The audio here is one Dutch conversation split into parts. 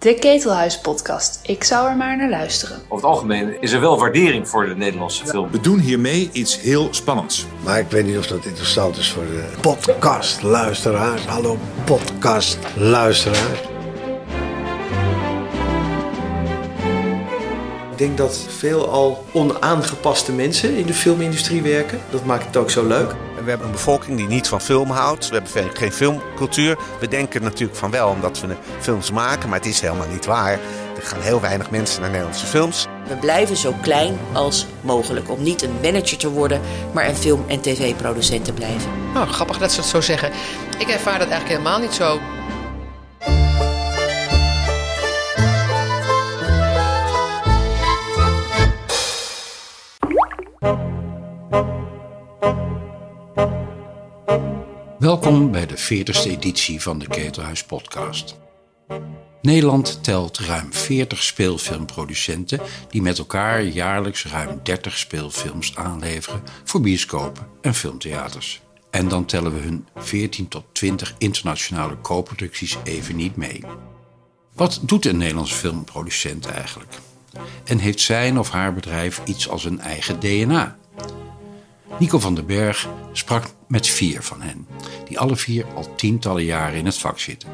De Ketelhuis podcast. Ik zou er maar naar luisteren. Over het algemeen is er wel waardering voor de Nederlandse film. We doen hiermee iets heel spannends. Maar ik weet niet of dat interessant is voor de podcastluisteraars. Hallo podcastluisteraars. Ik denk dat veel al onaangepaste mensen in de filmindustrie werken. Dat maakt het ook zo leuk. We hebben een bevolking die niet van film houdt. We hebben geen filmcultuur. We denken natuurlijk van wel omdat we films maken, maar het is helemaal niet waar. Er gaan heel weinig mensen naar Nederlandse films. We blijven zo klein als mogelijk om niet een manager te worden, maar een film- en tv-producent te blijven. Nou, grappig dat ze het zo zeggen. Ik ervaar dat eigenlijk helemaal niet zo. Welkom bij de 40ste editie van de Ketelhuis Podcast. Nederland telt ruim 40 speelfilmproducenten die met elkaar jaarlijks ruim 30 speelfilms aanleveren voor bioscopen en filmtheaters. En dan tellen we hun 14 tot 20 internationale co-producties even niet mee. Wat doet een Nederlandse filmproducent eigenlijk? En heeft zijn of haar bedrijf iets als een eigen DNA? Nico van den Berg sprak met vier van hen, die alle vier al tientallen jaren in het vak zitten.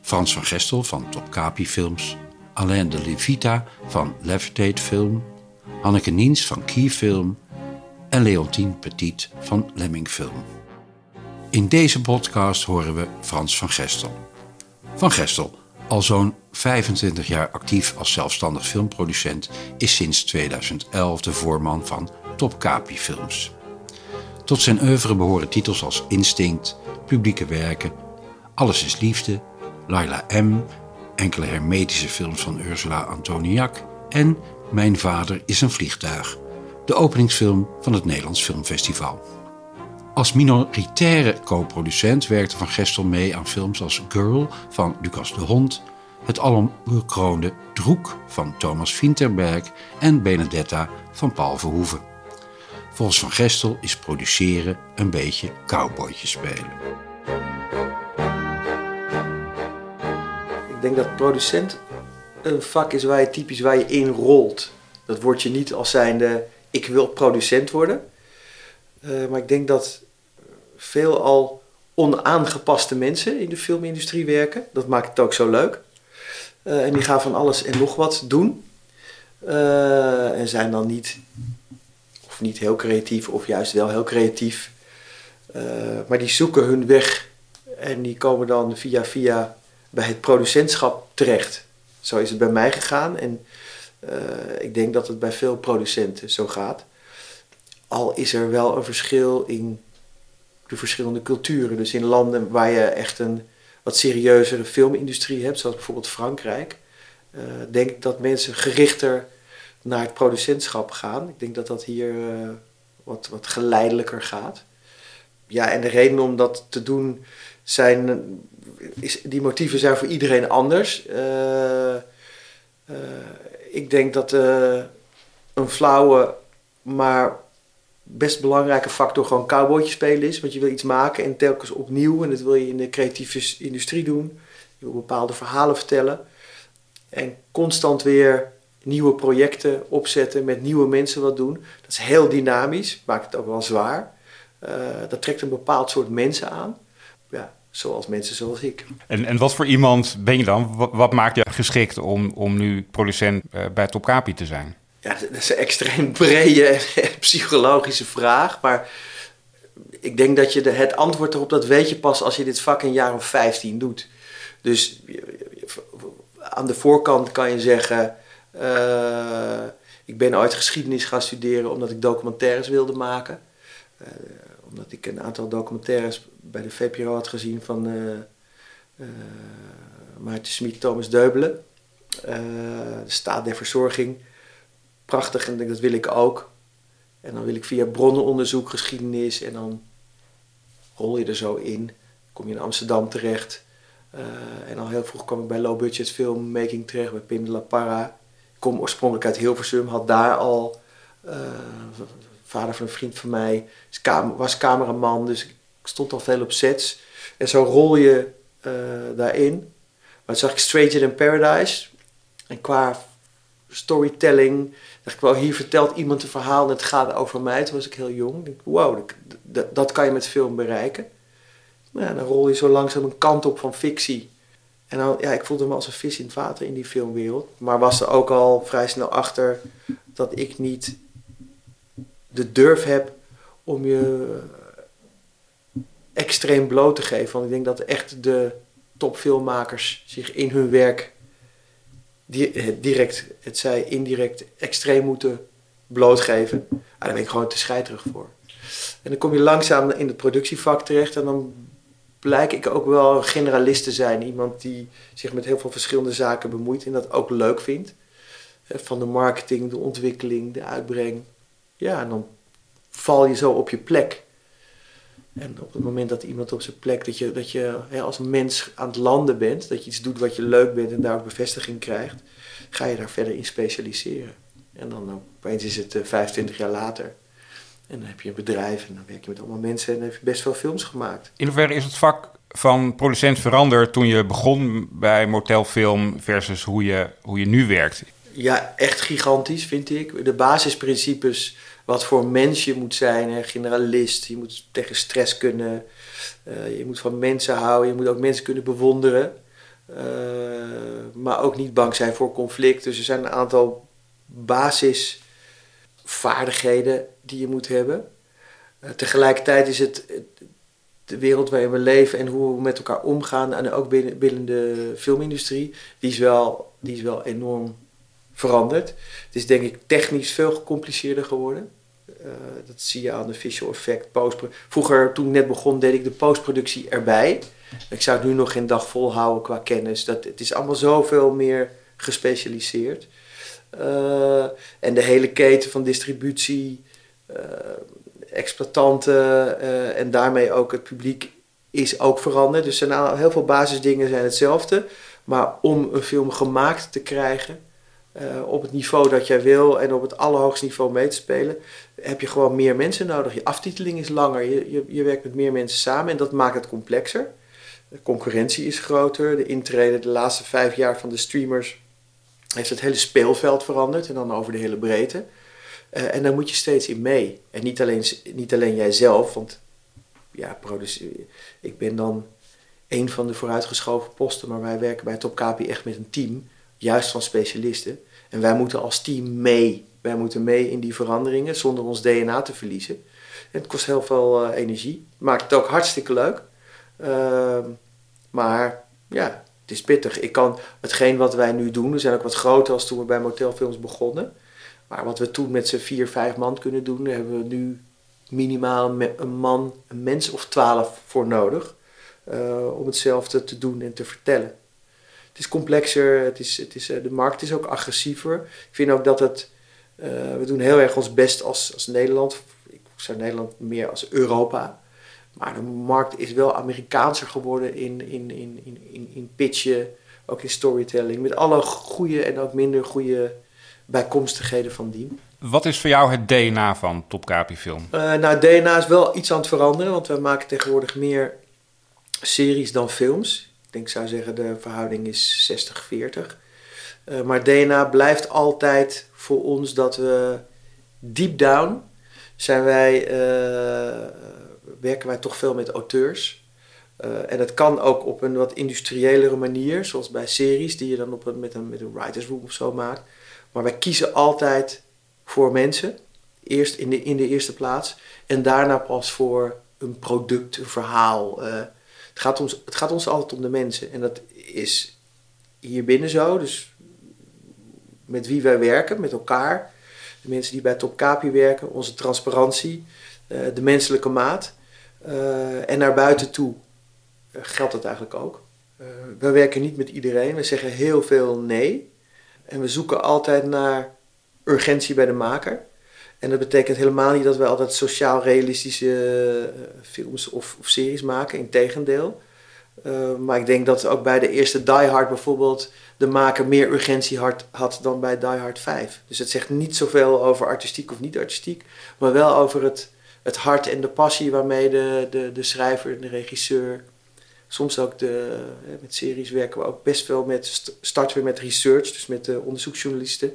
Frans van Gestel van Topkapi Films, Alain de Levita van Levitate Film, Hanneke Niens van Key Film en Leontien Petit van Lemming Film. In deze podcast horen we Frans van Gestel. Van Gestel, al zo'n 25 jaar actief als zelfstandig filmproducent, is sinds 2011 de voorman van Topkapi Films. Tot zijn oeuvre behoren titels als Instinct, publieke werken, Alles is Liefde, Laila M., enkele hermetische films van Ursula Antoniak en Mijn Vader is een Vliegtuig, de openingsfilm van het Nederlands Filmfestival. Als minoritaire co-producent werkte Van Gestel mee aan films als Girl van Lucas de Hond, het alombekroonde Droek van Thomas Vinterberg en Benedetta van Paul Verhoeven. Volgens Van Gestel is produceren een beetje cowboytje spelen. Ik denk dat producent een vak is waar je typisch waar je in rolt. Dat word je niet als zijnde ik wil producent worden. Uh, maar ik denk dat veel al onaangepaste mensen in de filmindustrie werken. Dat maakt het ook zo leuk. Uh, en die gaan van alles en nog wat doen. Uh, en zijn dan niet niet heel creatief, of juist wel heel creatief. Uh, maar die zoeken hun weg en die komen dan via via bij het producentschap terecht. Zo is het bij mij gegaan en uh, ik denk dat het bij veel producenten zo gaat. Al is er wel een verschil in de verschillende culturen. Dus in landen waar je echt een wat serieuzere filmindustrie hebt, zoals bijvoorbeeld Frankrijk, uh, denk ik dat mensen gerichter naar het producentschap gaan. Ik denk dat dat hier uh, wat, wat geleidelijker gaat. Ja, en de reden om dat te doen zijn, is, die motieven zijn voor iedereen anders. Uh, uh, ik denk dat een flauwe, maar best belangrijke factor gewoon cowboytje spelen is. Want je wil iets maken en telkens opnieuw. En dat wil je in de creatieve industrie doen. Je wil bepaalde verhalen vertellen. En constant weer nieuwe projecten opzetten, met nieuwe mensen wat doen. Dat is heel dynamisch, maakt het ook wel zwaar. Uh, dat trekt een bepaald soort mensen aan. Ja, zoals mensen zoals ik. En, en wat voor iemand ben je dan? Wat, wat maakt je geschikt om, om nu producent uh, bij Topkapi te zijn? Ja, dat is een extreem brede psychologische vraag. Maar ik denk dat je de, het antwoord erop, dat weet je pas als je dit vak een jaar of 15 doet. Dus aan de voorkant kan je zeggen uh, ik ben ooit geschiedenis gaan studeren omdat ik documentaires wilde maken. Uh, omdat ik een aantal documentaires bij de VPRO had gezien van uh, Maarten Smit, Thomas Deubelen. de staat der verzorging. Prachtig en dat wil ik ook. En dan wil ik via bronnenonderzoek geschiedenis en dan rol je er zo in. Kom je in Amsterdam terecht. en al heel vroeg kwam ik bij low budget filmmaking terecht bij Pim de La Parra kom oorspronkelijk uit Hilversum, had daar al, uh, vader van een vriend van mij, was cameraman, dus ik stond al veel op sets. En zo rol je uh, daarin. Maar toen zag ik Stranger Than Paradise. En qua storytelling dacht ik wel, hier vertelt iemand een verhaal en het gaat over mij. Toen was ik heel jong. Dacht, wow, dat, dat kan je met film bereiken. Nou, dan rol je zo langzaam een kant op van fictie. En dan, ja, ik voelde me als een vis in het water in die filmwereld. Maar was er ook al vrij snel achter dat ik niet de durf heb om je extreem bloot te geven. Want ik denk dat echt de topfilmmakers zich in hun werk direct, het zij indirect, extreem moeten blootgeven. Ah, daar ben ik gewoon te scheiterig voor. En dan kom je langzaam in het productievak terecht en dan blijk ik ook wel een generalist te zijn. Iemand die zich met heel veel verschillende zaken bemoeit en dat ook leuk vindt. Van de marketing, de ontwikkeling, de uitbreng. Ja, en dan val je zo op je plek. En op het moment dat iemand op zijn plek, dat je, dat je als mens aan het landen bent, dat je iets doet wat je leuk bent en daar ook bevestiging krijgt, ga je daar verder in specialiseren. En dan opeens is het 25 jaar later. En dan heb je een bedrijf en dan werk je met allemaal mensen en heb je best veel films gemaakt. In hoeverre is het vak van producent veranderd toen je begon bij motelfilm versus hoe je, hoe je nu werkt? Ja, echt gigantisch vind ik. De basisprincipes, wat voor mens je moet zijn, hè, generalist, je moet tegen stress kunnen, uh, je moet van mensen houden, je moet ook mensen kunnen bewonderen. Uh, maar ook niet bang zijn voor conflict. Dus er zijn een aantal basisvaardigheden die je moet hebben. Uh, tegelijkertijd is het de wereld waarin we leven en hoe we met elkaar omgaan, en ook binnen, binnen de filmindustrie, die is wel, die is wel enorm veranderd. Het is denk ik technisch veel gecompliceerder geworden. Uh, dat zie je aan de visual effect, post Vroeger, toen ik net begon, deed ik de postproductie erbij. Ik zou het nu nog geen dag volhouden qua kennis. Dat, het is allemaal zoveel meer gespecialiseerd. Uh, en de hele keten van distributie, uh, exploitanten en daarmee ook het publiek is ook veranderd. Dus zijn heel veel basisdingen zijn hetzelfde. Maar om een film gemaakt te krijgen, op het niveau dat jij wil en op het allerhoogste niveau mee te spelen, heb je gewoon meer mensen nodig. Je aftiteling is langer, je, je, je werkt met meer mensen samen en dat maakt het complexer. De concurrentie is groter, de intrede de laatste vijf jaar van de streamers heeft het hele speelveld veranderd en dan over de hele breedte. Uh, en daar moet je steeds in mee. En niet alleen, niet alleen jijzelf, want ja, ik ben dan een van de vooruitgeschoven posten, maar wij werken bij Topkapi echt met een team juist van specialisten. En wij moeten als team mee. Wij moeten mee in die veranderingen zonder ons DNA te verliezen. En het kost heel veel uh, energie. Maakt het ook hartstikke leuk. Uh, maar ja, is pittig. Ik kan hetgeen wat wij nu doen, we zijn ook wat groter als toen we bij motelfilms begonnen. Maar wat we toen met z'n vier, vijf man kunnen doen, hebben we nu minimaal een man, een mens of twaalf voor nodig. Uh, om hetzelfde te doen en te vertellen het is complexer, het is, het is, eh, de markt is ook agressiever. Ik vind ook dat het, uh, we doen heel erg ons best als, als Nederland. Ik zou Nederland meer als Europa. Maar de markt is wel Amerikaanser geworden in, in, in, in, in pitchen, ook in storytelling. Met alle goede en ook minder goede bijkomstigheden van die. Wat is voor jou het DNA van Topkapi Film? Uh, nou, DNA is wel iets aan het veranderen, want we maken tegenwoordig meer series dan films. Ik denk, zou zeggen, de verhouding is 60-40. Uh, maar DNA blijft altijd voor ons dat we deep down zijn wij, uh, werken wij toch veel met auteurs. Uh, en dat kan ook op een wat industriëlere manier, zoals bij series die je dan op met, een, met een writers room of zo maakt. Maar wij kiezen altijd voor mensen, eerst in de, in de eerste plaats, en daarna pas voor een product, een verhaal. Het gaat, ons, het gaat ons altijd om de mensen. En dat is hier binnen zo. Dus met wie wij werken, met elkaar. De mensen die bij Top Capi werken, onze transparantie, uh, de menselijke maat. Uh, en naar buiten toe uh, geldt dat eigenlijk ook. we werken niet met iedereen, we zeggen heel veel nee. En we zoeken altijd naar urgentie bij de maker. En dat betekent helemaal niet dat we altijd sociaal-realistische eh, films of, of, series maken, integendeel. Uh, maar ik denk dat ook bij de eerste Die Hard bijvoorbeeld de maker meer urgentie had, had dan bij Die Hard 5. Dus het zegt niet zoveel over artistiek of niet artistiek, maar wel over het, het hart en de passie waarmee de, de, de schrijver en de regisseur Soms ook de, met series werken we ook best wel met, starten we met research, dus met de onderzoeksjournalisten.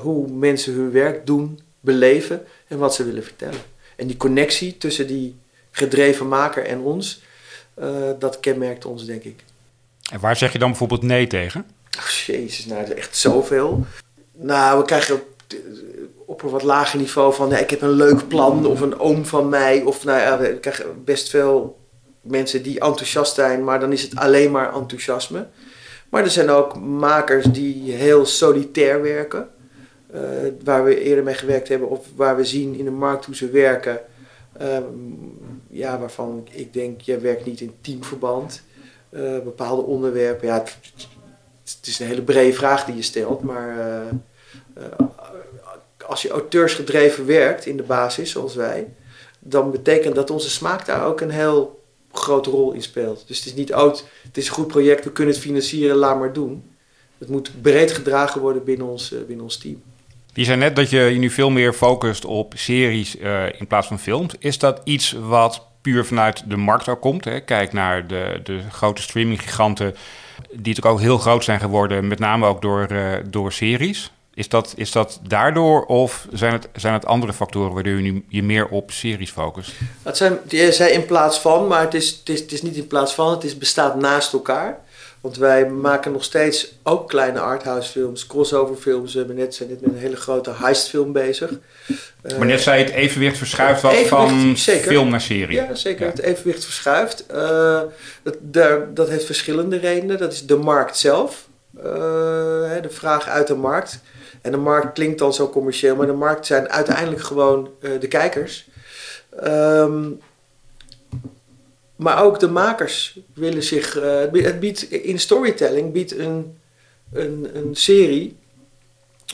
hoe mensen hun werk doen, beleven en wat ze willen vertellen. En die connectie tussen die gedreven maker en ons, dat kenmerkt ons, denk ik. En waar zeg je dan bijvoorbeeld nee tegen? Oh, jezus, nou, echt zoveel. Nou, we krijgen op een wat lager niveau van... Nee, ik heb een leuk plan of een oom van mij. Of nou ja, we krijgen best veel mensen die enthousiast zijn... maar dan is het alleen maar enthousiasme. Maar er zijn ook makers die heel solitair werken... Uh, waar we eerder mee gewerkt hebben... of waar we zien in de markt hoe ze werken... Uh, ja, waarvan ik denk, je werkt niet in teamverband... Uh, bepaalde onderwerpen. Ja, het, het, is een hele brede vraag die je stelt, maar uh, als je auteursgedreven werkt in de basis, zoals wij, dan betekent dat onze smaak daar ook een heel grote rol in speelt. Dus het is niet oud, het is een goed project, we kunnen het financieren, laat maar doen. Het moet breed gedragen worden binnen ons, binnen ons team. Je zei net dat je je nu veel meer focust op series in plaats van films. Is dat iets wat puur vanuit de markt ook komt. Hè. Kijk naar de, de grote streaminggiganten, die natuurlijk ook heel groot zijn geworden, met name ook door, uh, door series. Is dat, is dat daardoor of zijn het, zijn het andere factoren waardoor je nu je meer op series focust? Het zijn, je zei in plaats van, maar het is, het, is, het is niet in plaats van, het is, bestaat naast elkaar. Want wij maken nog steeds ook kleine arthouse films, crossover films. We hebben net, zijn net met een hele grote heistfilm bezig. Maar net zei je, het evenwicht verschuift wat van film naar serie. Ja, zeker. Het evenwicht verschuift. Uh, dat, daar, dat heeft verschillende redenen. Dat is de markt zelf. Uh, de vraag uit de markt. En de markt klinkt dan zo commercieel, maar de markt zijn uiteindelijk gewoon uh, de kijkers. Um, maar ook de makers willen zich. Uh, het biedt, in storytelling biedt een, een, een serie.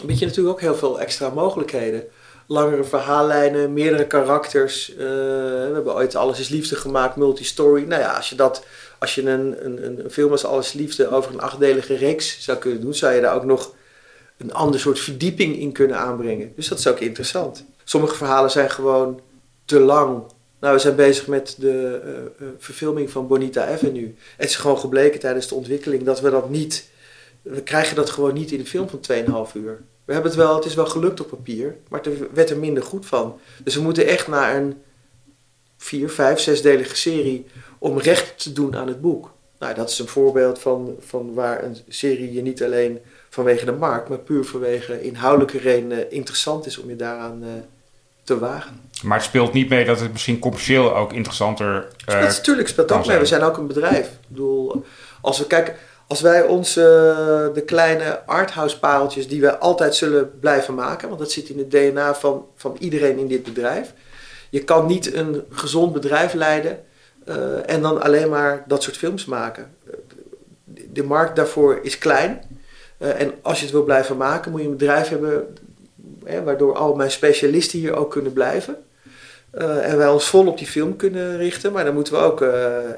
biedt je natuurlijk ook heel veel extra mogelijkheden. Langere verhaallijnen, meerdere karakters. Uh, we hebben ooit Alles is Liefde gemaakt, multistory. Nou ja, als je, dat, als je een, een, een film als Alles is Liefde over een achtdelige reeks zou kunnen doen, zou je daar ook nog een ander soort verdieping in kunnen aanbrengen. Dus dat is ook interessant. Sommige verhalen zijn gewoon te lang nou, we zijn bezig met de uh, verfilming van Bonita Avenue. Het is gewoon gebleken tijdens de ontwikkeling dat we dat niet... We krijgen dat gewoon niet in een film van 2,5 uur. We hebben het wel, het is wel gelukt op papier, maar het werd er minder goed van. Dus we moeten echt naar een vier, vijf, zesdelige serie om recht te doen aan het boek. Nou, dat is een voorbeeld van, van waar een serie je niet alleen vanwege de markt, maar puur vanwege inhoudelijke redenen interessant is om je daaraan uh, te wagen. Maar het speelt niet mee dat het misschien commercieel ook interessanter uh, is. Natuurlijk speelt ook mee. We zijn ook een bedrijf. Ik bedoel, als we kijken, als wij onze de kleine arthouse pareltjes die we altijd zullen blijven maken, want dat zit in het DNA van, van iedereen in dit bedrijf. Je kan niet een gezond bedrijf leiden uh, en dan alleen maar dat soort films maken. De markt daarvoor is klein. Uh, en als je het wil blijven maken, moet je een bedrijf hebben waardoor al mijn specialisten hier ook kunnen blijven. Uh, en wij ons vol op die film kunnen richten, maar dan moeten we ook uh,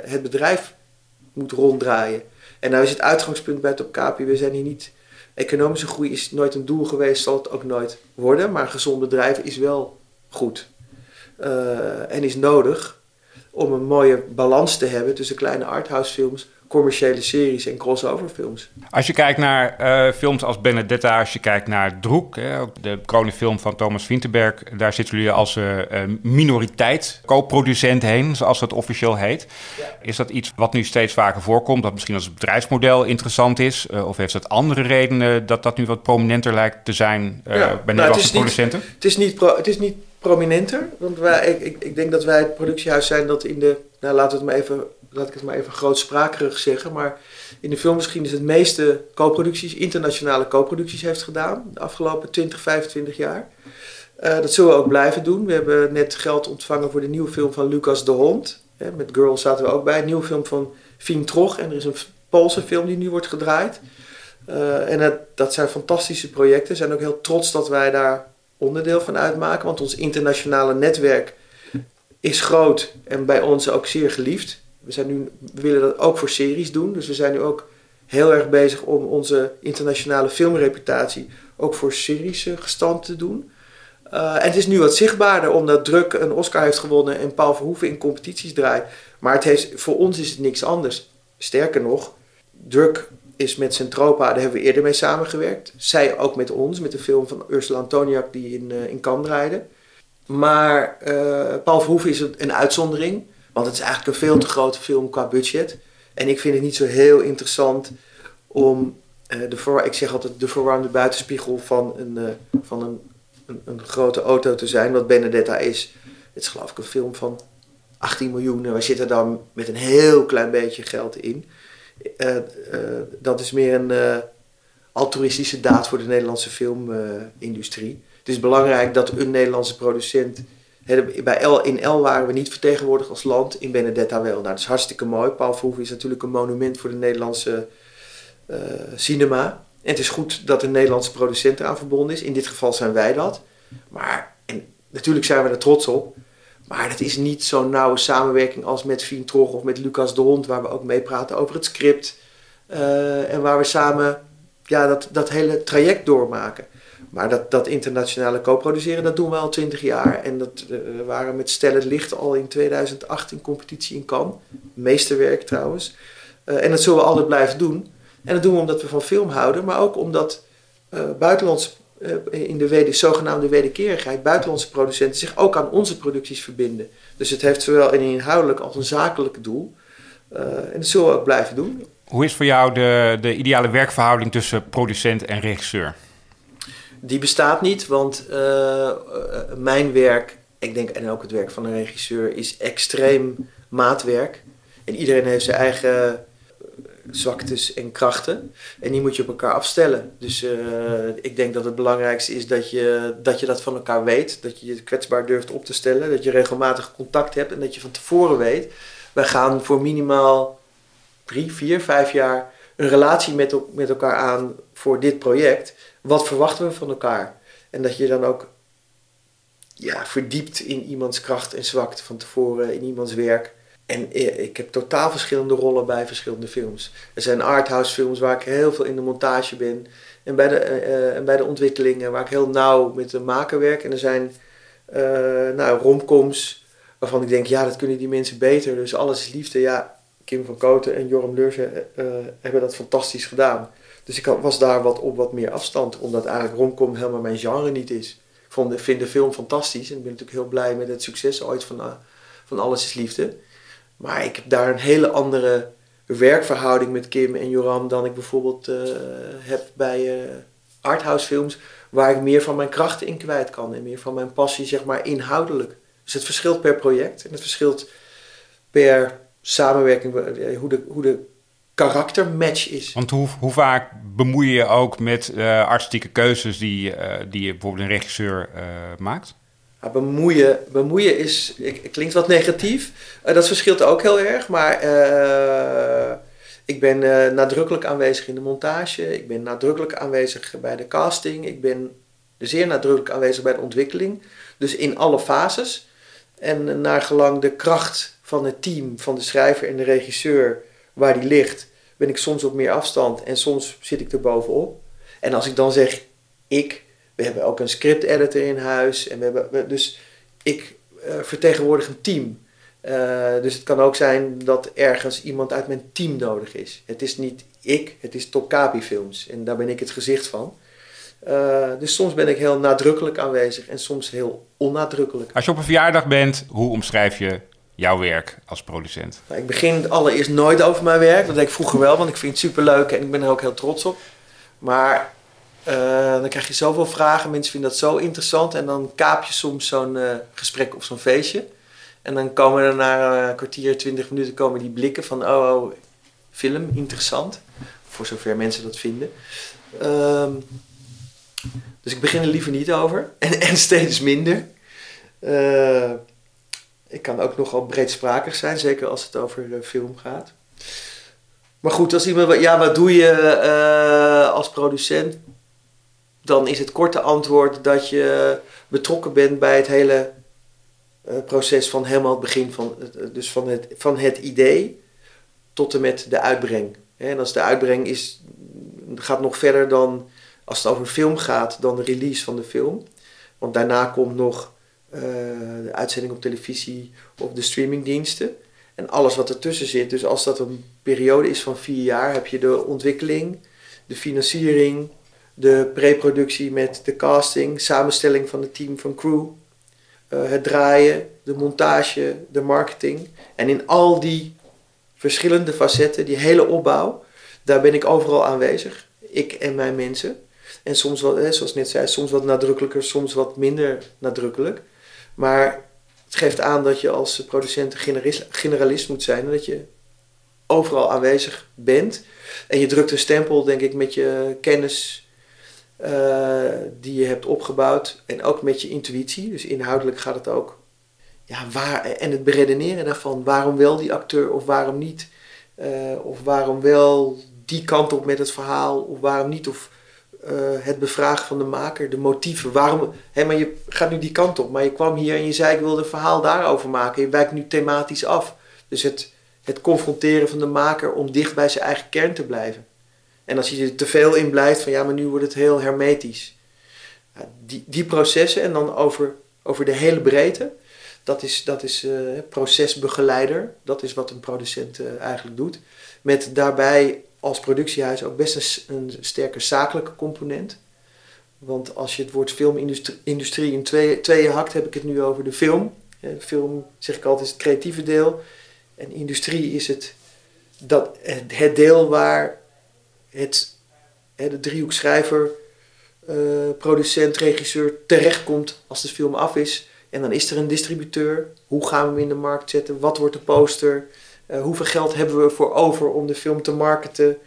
het bedrijf moet ronddraaien. En nou is het uitgangspunt bij Top Capi, we zijn hier niet... Economische groei is nooit een doel geweest, zal het ook nooit worden. Maar een gezond bedrijf is wel goed. En is nodig om een mooie balans te hebben tussen kleine arthouse films commerciële series en crossover films. Als je kijkt naar uh, films als Benedetta, als je kijkt naar Droek, hè, de film van Thomas Vinterberg, daar zitten jullie als uh, minoriteit co-producent heen, zoals dat officieel heet. Ja. Is dat iets wat nu steeds vaker voorkomt, dat misschien als bedrijfsmodel interessant is? Uh, of heeft dat andere redenen dat dat nu wat prominenter lijkt te zijn ja. bij nou, Nederlandse producenten? Niet, het, is niet pro, het is niet prominenter, want wij, ik, ik, ik denk dat wij het productiehuis zijn dat in de, nou laten we het maar even laat ik het maar even grootsprakerig zeggen, maar in de filmgeschiedenis het meeste co-producties, internationale co-producties heeft gedaan de afgelopen 20, 25 jaar. Uh, dat zullen we ook blijven doen. We hebben net geld ontvangen voor de nieuwe film van Lucas de Hond. Hè, met Girls zaten we ook bij. Een nieuwe film van Fien Trog. En er is een Poolse film die nu wordt gedraaid. Uh, en het, dat zijn fantastische projecten. We zijn ook heel trots dat wij daar onderdeel van uitmaken. Want ons internationale netwerk is groot en bij ons ook zeer geliefd we, zijn nu, we willen dat ook voor series doen. Dus we zijn nu ook heel erg bezig om onze internationale filmreputatie ook voor series uh, gestand te doen. Uh, en het is nu wat zichtbaarder omdat Druk een Oscar heeft gewonnen en Paul Verhoeven in competities draait. Maar het heeft, voor ons is het niks anders. Sterker nog, Druk is met Centropa, daar hebben we eerder mee samengewerkt. Zij ook met ons, met de film van Ursula Antoniak die in, uh, in Cannes draaide. Maar uh, Paul Verhoeven is een uitzondering, want het is eigenlijk een veel te grote film qua budget. En ik vind het niet zo heel interessant om uh, de voor, ik zeg altijd de verwarmde buitenspiegel van een, uh, van een, een, grote auto te zijn, wat Benedetta is. Het is geloof ik een film van 18 miljoen en wij zitten dan met een heel klein beetje geld in. Dat is meer een altruïstische daad voor de Nederlandse filmindustrie. Het is belangrijk dat een Nederlandse producent bij L, in L waren we niet vertegenwoordigd als land, in Benedetta wel. Nou, dat is hartstikke mooi. Paul Verhoeven is natuurlijk een monument voor de Nederlandse uh, cinema. En het is goed dat een Nederlandse producent eraan verbonden is. In dit geval zijn wij dat. Maar en natuurlijk zijn we er trots op. Maar het is niet zo'n nauwe samenwerking als met Fien Trog of met Lucas de Hond, waar we ook mee praten over het script. Uh, en waar we samen ja, dat, dat hele traject doormaken. Maar dat, dat internationale co-produceren, dat doen we al twintig jaar. En dat uh, waren met Stel het Licht al in 2008 in competitie in Cannes. Meesterwerk trouwens. Uh, en dat zullen we altijd blijven doen. En dat doen we omdat we van film houden, maar ook omdat uh, buitenlands, in de weder, zogenaamde wederkerigheid, buitenlandse producenten zich ook aan onze producties verbinden. Dus het heeft zowel een inhoudelijk als een zakelijk doel. en dat zullen we ook blijven doen. Hoe is voor jou de, de ideale werkverhouding tussen producent en regisseur? Die bestaat niet, want uh, mijn werk, ik denk en ook het werk van een regisseur, is extreem maatwerk. En iedereen heeft zijn eigen zwaktes en krachten. En die moet je op elkaar afstellen. Dus ik denk dat het belangrijkste is dat je, dat je dat van elkaar weet. Dat je je kwetsbaar durft op te stellen. Dat je regelmatig contact hebt en dat je van tevoren weet. Wij gaan voor minimaal drie, vier, vijf jaar een relatie met, met elkaar aan voor dit project. Wat verwachten we van elkaar? En dat je dan ook ja, verdiept in iemands kracht en zwakte van tevoren, in iemands werk. En ik heb totaal verschillende rollen bij verschillende films. Er zijn arthouse films waar ik heel veel in de montage ben. En bij de, uh, en bij de ontwikkelingen waar ik heel nauw met de maker werk. En er zijn uh, nou, romcoms waarvan ik denk, ja, dat kunnen die mensen beter. Dus alles is liefde. Ja, Kim van Koten en Joram Leurse uh, hebben dat fantastisch gedaan. Dus ik was daar wat op wat meer afstand, omdat eigenlijk romcom helemaal mijn genre niet is. Ik vond, vind de film fantastisch en ik ben natuurlijk heel blij met het succes ooit van, van Alles is Liefde. Maar ik heb daar een hele andere werkverhouding met Kim en Joram dan ik bijvoorbeeld uh, heb bij uh, arthouse films, waar ik meer van mijn krachten in kwijt kan en meer van mijn passie, zeg maar, inhoudelijk. Dus het verschilt per project en het verschilt per samenwerking, hoe de, hoe de karaktermatch is. Want hoe, hoe vaak bemoei je je ook met uh, artistieke keuzes die, uh, die bijvoorbeeld een regisseur uh, maakt? Ja, bemoeien, bemoeien is, klinkt wat negatief. dat verschilt ook heel erg, maar ik ben nadrukkelijk aanwezig in de montage. Ik ben nadrukkelijk aanwezig bij de casting. Ik ben zeer nadrukkelijk aanwezig bij de ontwikkeling. Dus in alle fases. En naar gelang de kracht van het team, van de schrijver en de regisseur waar die ligt, ben ik soms op meer afstand en soms zit ik er bovenop. En als ik dan zeg ik, we hebben ook een script editor in huis. En we hebben, dus ik uh, vertegenwoordig een team. Uh, dus het kan ook zijn dat ergens iemand uit mijn team nodig is. Het is niet ik, het is Tokapi Films. En daar ben ik het gezicht van. Uh, dus soms ben ik heel nadrukkelijk aanwezig en soms heel onnadrukkelijk. Als je op een verjaardag bent, hoe omschrijf je jouw werk als producent? Nou, ik begin allereerst nooit over mijn werk. Dat deed ik vroeger wel, want ik vind het superleuk en ik ben er ook heel trots op. Maar uh, dan krijg je zoveel vragen, mensen vinden dat zo interessant. En dan kaap je soms zo'n uh, gesprek of zo'n feestje. En dan komen er na een kwartier, twintig minuten komen die blikken van... oh, oh film, interessant. Voor zover mensen dat vinden. Um, dus ik begin er liever niet over. En, en steeds minder. Uh, ik kan ook nogal breedsprakig zijn, zeker als het over film gaat. Maar goed, als iemand, ja, wat doe je uh, als producent? Dan is het korte antwoord dat je betrokken bent bij het hele uh, proces van helemaal het begin van, dus van, het, van het idee tot en met de uitbreng. En als de uitbreng is, gaat nog verder dan als het over film gaat, dan de release van de film. Want daarna komt nog de uitzending op televisie of de streamingdiensten. En alles wat ertussen zit. Dus als dat een periode is van vier jaar, heb je de ontwikkeling, de financiering, de preproductie met de casting, samenstelling van het team van crew, eh, het draaien, de montage, de marketing. En in al die verschillende facetten, die hele opbouw, daar ben ik overal aanwezig. Ik en mijn mensen. En soms wat, zoals net zei, soms wat nadrukkelijker, soms wat minder nadrukkelijk. Maar het geeft aan dat je als producent generalist, moet zijn en dat je overal aanwezig bent. En je drukt een stempel, denk ik, met je kennis uh, die je hebt opgebouwd en ook met je intuïtie. Dus inhoudelijk gaat het ook. Ja, waar, en het beredeneren daarvan. Waarom wel die acteur of waarom niet? Uh, of waarom wel die kant op met het verhaal of waarom niet? Of uh, het bevragen van de maker, de motieven. Waarom, hè, maar je gaat nu die kant op, maar je kwam hier en je zei ik wilde een verhaal daarover maken. Je wijkt nu thematisch af. Dus het, het confronteren van de maker om dicht bij zijn eigen kern te blijven. En als je er te veel in blijft, van ja, maar nu wordt het heel hermetisch. Die, die processen en dan over, over de hele breedte, dat is, dat is uh, procesbegeleider. Dat is wat een producent uh, eigenlijk doet. Met daarbij als productiehuis ook best een, sterke zakelijke component. Want als je het woord filmindustrie in twee, tweeën hakt, heb ik het nu over de film. film, zeg ik altijd, is het creatieve deel. En industrie is het, dat, het deel waar het, de driehoek schrijver, uh, producent, regisseur terechtkomt als de film af is. En dan is er een distributeur. Hoe gaan we hem in de markt zetten? Wat wordt de poster? Uh, hoeveel geld hebben we voor over om de film te marketen?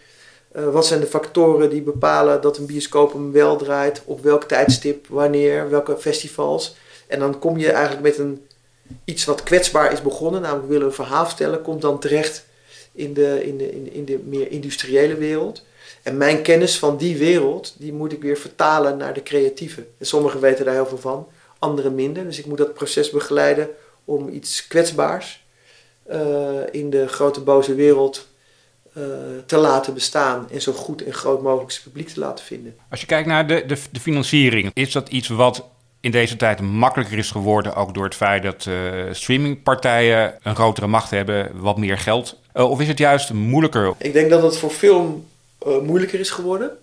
Uh, wat zijn de factoren die bepalen dat een bioscoop hem wel draait? Op welk tijdstip, wanneer, welke festivals? En dan kom je eigenlijk met een, iets wat kwetsbaar is begonnen, namelijk we willen een verhaal vertellen, komt dan terecht in de, in de, in de, in de meer industriële wereld. En mijn kennis van die wereld, die moet ik weer vertalen naar de creatieve. En sommigen weten daar heel veel van, anderen minder. Dus ik moet dat proces begeleiden om iets kwetsbaars in de grote boze wereld uh, te laten bestaan en zo goed en groot mogelijk publiek te laten vinden. Als je kijkt naar de, de, de, financiering, is dat iets wat in deze tijd makkelijker is geworden, ook door het feit dat uh, streamingpartijen een grotere macht hebben, wat meer geld? of is het juist moeilijker? Ik denk dat het voor film moeilijker is geworden,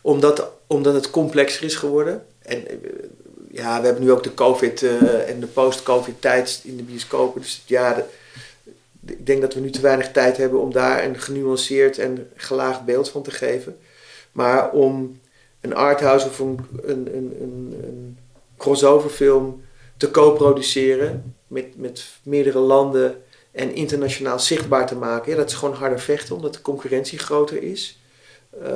omdat, omdat het complexer is geworden. En ja, we hebben nu ook de COVID en de post-COVID tijd in de bioscopen. Dus ja, de, ik denk dat we nu te weinig tijd hebben om daar een genuanceerd en gelaagd beeld van te geven. Maar om een arthouse of een, een, een, een crossover film te co-produceren met, met meerdere landen en internationaal zichtbaar te maken, ja, dat is gewoon harder vechten omdat de concurrentie groter is. Uh,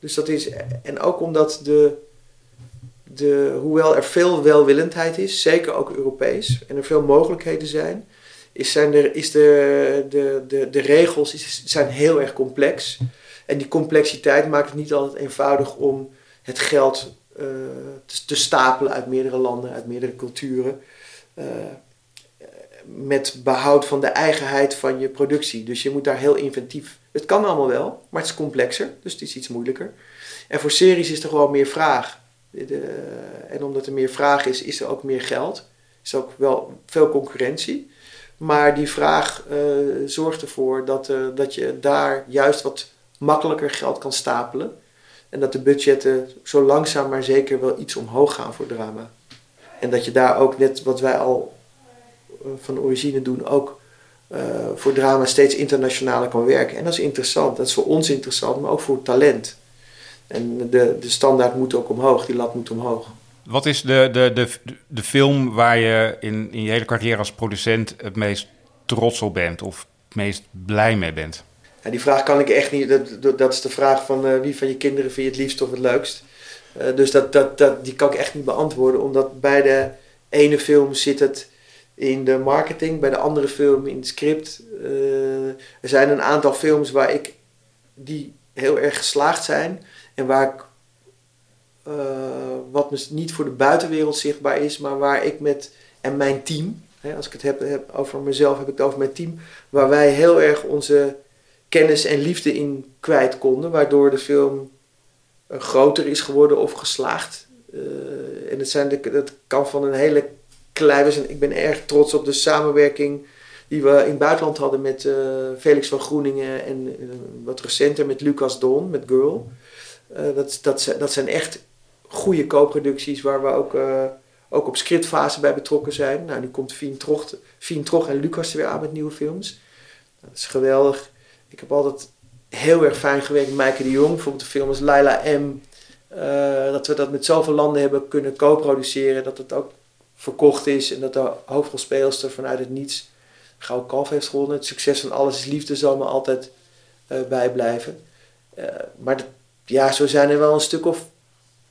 dus dat is, en ook omdat de, de, hoewel er veel welwillendheid is, zeker ook Europees, en er veel mogelijkheden zijn, is, zijn er, is de, de, de, de regels is, zijn heel erg complex. En die complexiteit maakt het niet altijd eenvoudig om het geld uh, te, stapelen uit meerdere landen, uit meerdere culturen. Uh, met behoud van de eigenheid van je productie. Dus je moet daar heel inventief. Het kan allemaal wel, maar het is complexer, dus het is iets moeilijker. En voor series is er gewoon meer vraag. De, en omdat er meer vraag is, is er ook meer geld. Is ook wel veel concurrentie. Maar die vraag uh, zorgt ervoor dat, uh, dat je daar juist wat makkelijker geld kan stapelen. En dat de budgetten zo langzaam maar zeker wel iets omhoog gaan voor drama. En dat je daar ook, net wat wij al uh, van origine doen, ook voor drama steeds internationaler kan werken. En dat is interessant. Dat is voor ons interessant, maar ook voor talent. En de, de standaard moet ook omhoog, die lat moet omhoog. Wat is de, de, de, de film waar je in, in je hele carrière als producent het meest trots op bent of het meest blij mee bent? Die vraag kan ik echt niet. Dat, dat is de vraag van uh, wie van je kinderen vind je het liefst of het leukst. Uh, dus dat, dat, dat, die kan ik echt niet beantwoorden, omdat bij de ene film zit het in de marketing, bij de andere film in het script. Uh, er zijn een aantal films waar ik die heel erg geslaagd zijn en waar ik uh, wat niet voor de buitenwereld zichtbaar is, maar waar ik met en mijn team, hè, als ik het heb, over mezelf, heb ik het over mijn team, waar wij heel erg onze kennis en liefde in kwijt konden, waardoor de film uh, groter is geworden of geslaagd. Uh, en het zijn de, dat kan van een hele kleine. Ik ben erg trots op de samenwerking die we in het buitenland hadden met Felix van Groeningen en wat recenter met Lucas Don, met Girl. Uh, dat, dat, dat zijn echt goede co-producties waar we ook, ook op scriptfase bij betrokken zijn. Nou, nu komt Fien Trog, Fien Trog en Lucas er weer aan met nieuwe films. Dat is geweldig. Ik heb altijd heel erg fijn gewerkt met Maaike de Jong. Bijvoorbeeld de film als Laila M. dat we dat met zoveel landen hebben kunnen co-produceren. Dat het ook verkocht is en dat de hoofdrolspeelster vanuit het niets Gouden Kalf heeft gewonnen. Het succes van Alles is Liefde zal me altijd uh, bijblijven. Maar ja, zo zijn er wel een stuk of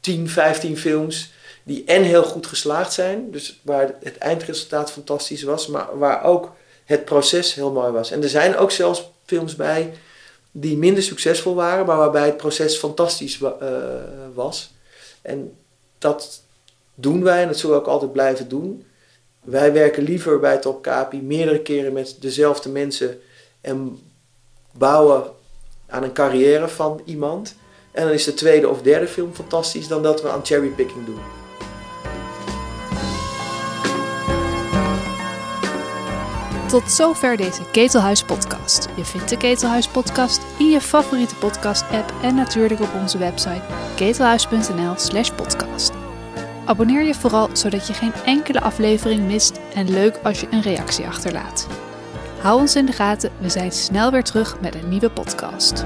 10, 15 films die en heel goed geslaagd zijn, dus waar het eindresultaat fantastisch was, maar waar ook het proces heel mooi was. En er zijn ook zelfs films bij die minder succesvol waren, maar waarbij het proces fantastisch uh, was. En dat doen wij en dat zullen we ook altijd blijven doen. Wij werken liever bij Top Capi meerdere keren met dezelfde mensen en bouwen aan een carrière van iemand. En dan is de tweede of derde film fantastisch dan dat we aan cherrypicking doen. Tot zover deze Ketelhuis podcast. Je vindt de Ketelhuis podcast in je favoriete podcast app en natuurlijk op onze website ketelhuis.nl/podcast. Abonneer je vooral zodat je geen enkele aflevering mist en leuk als je een reactie achterlaat. Hou ons in de gaten, we zijn snel weer terug met een nieuwe podcast.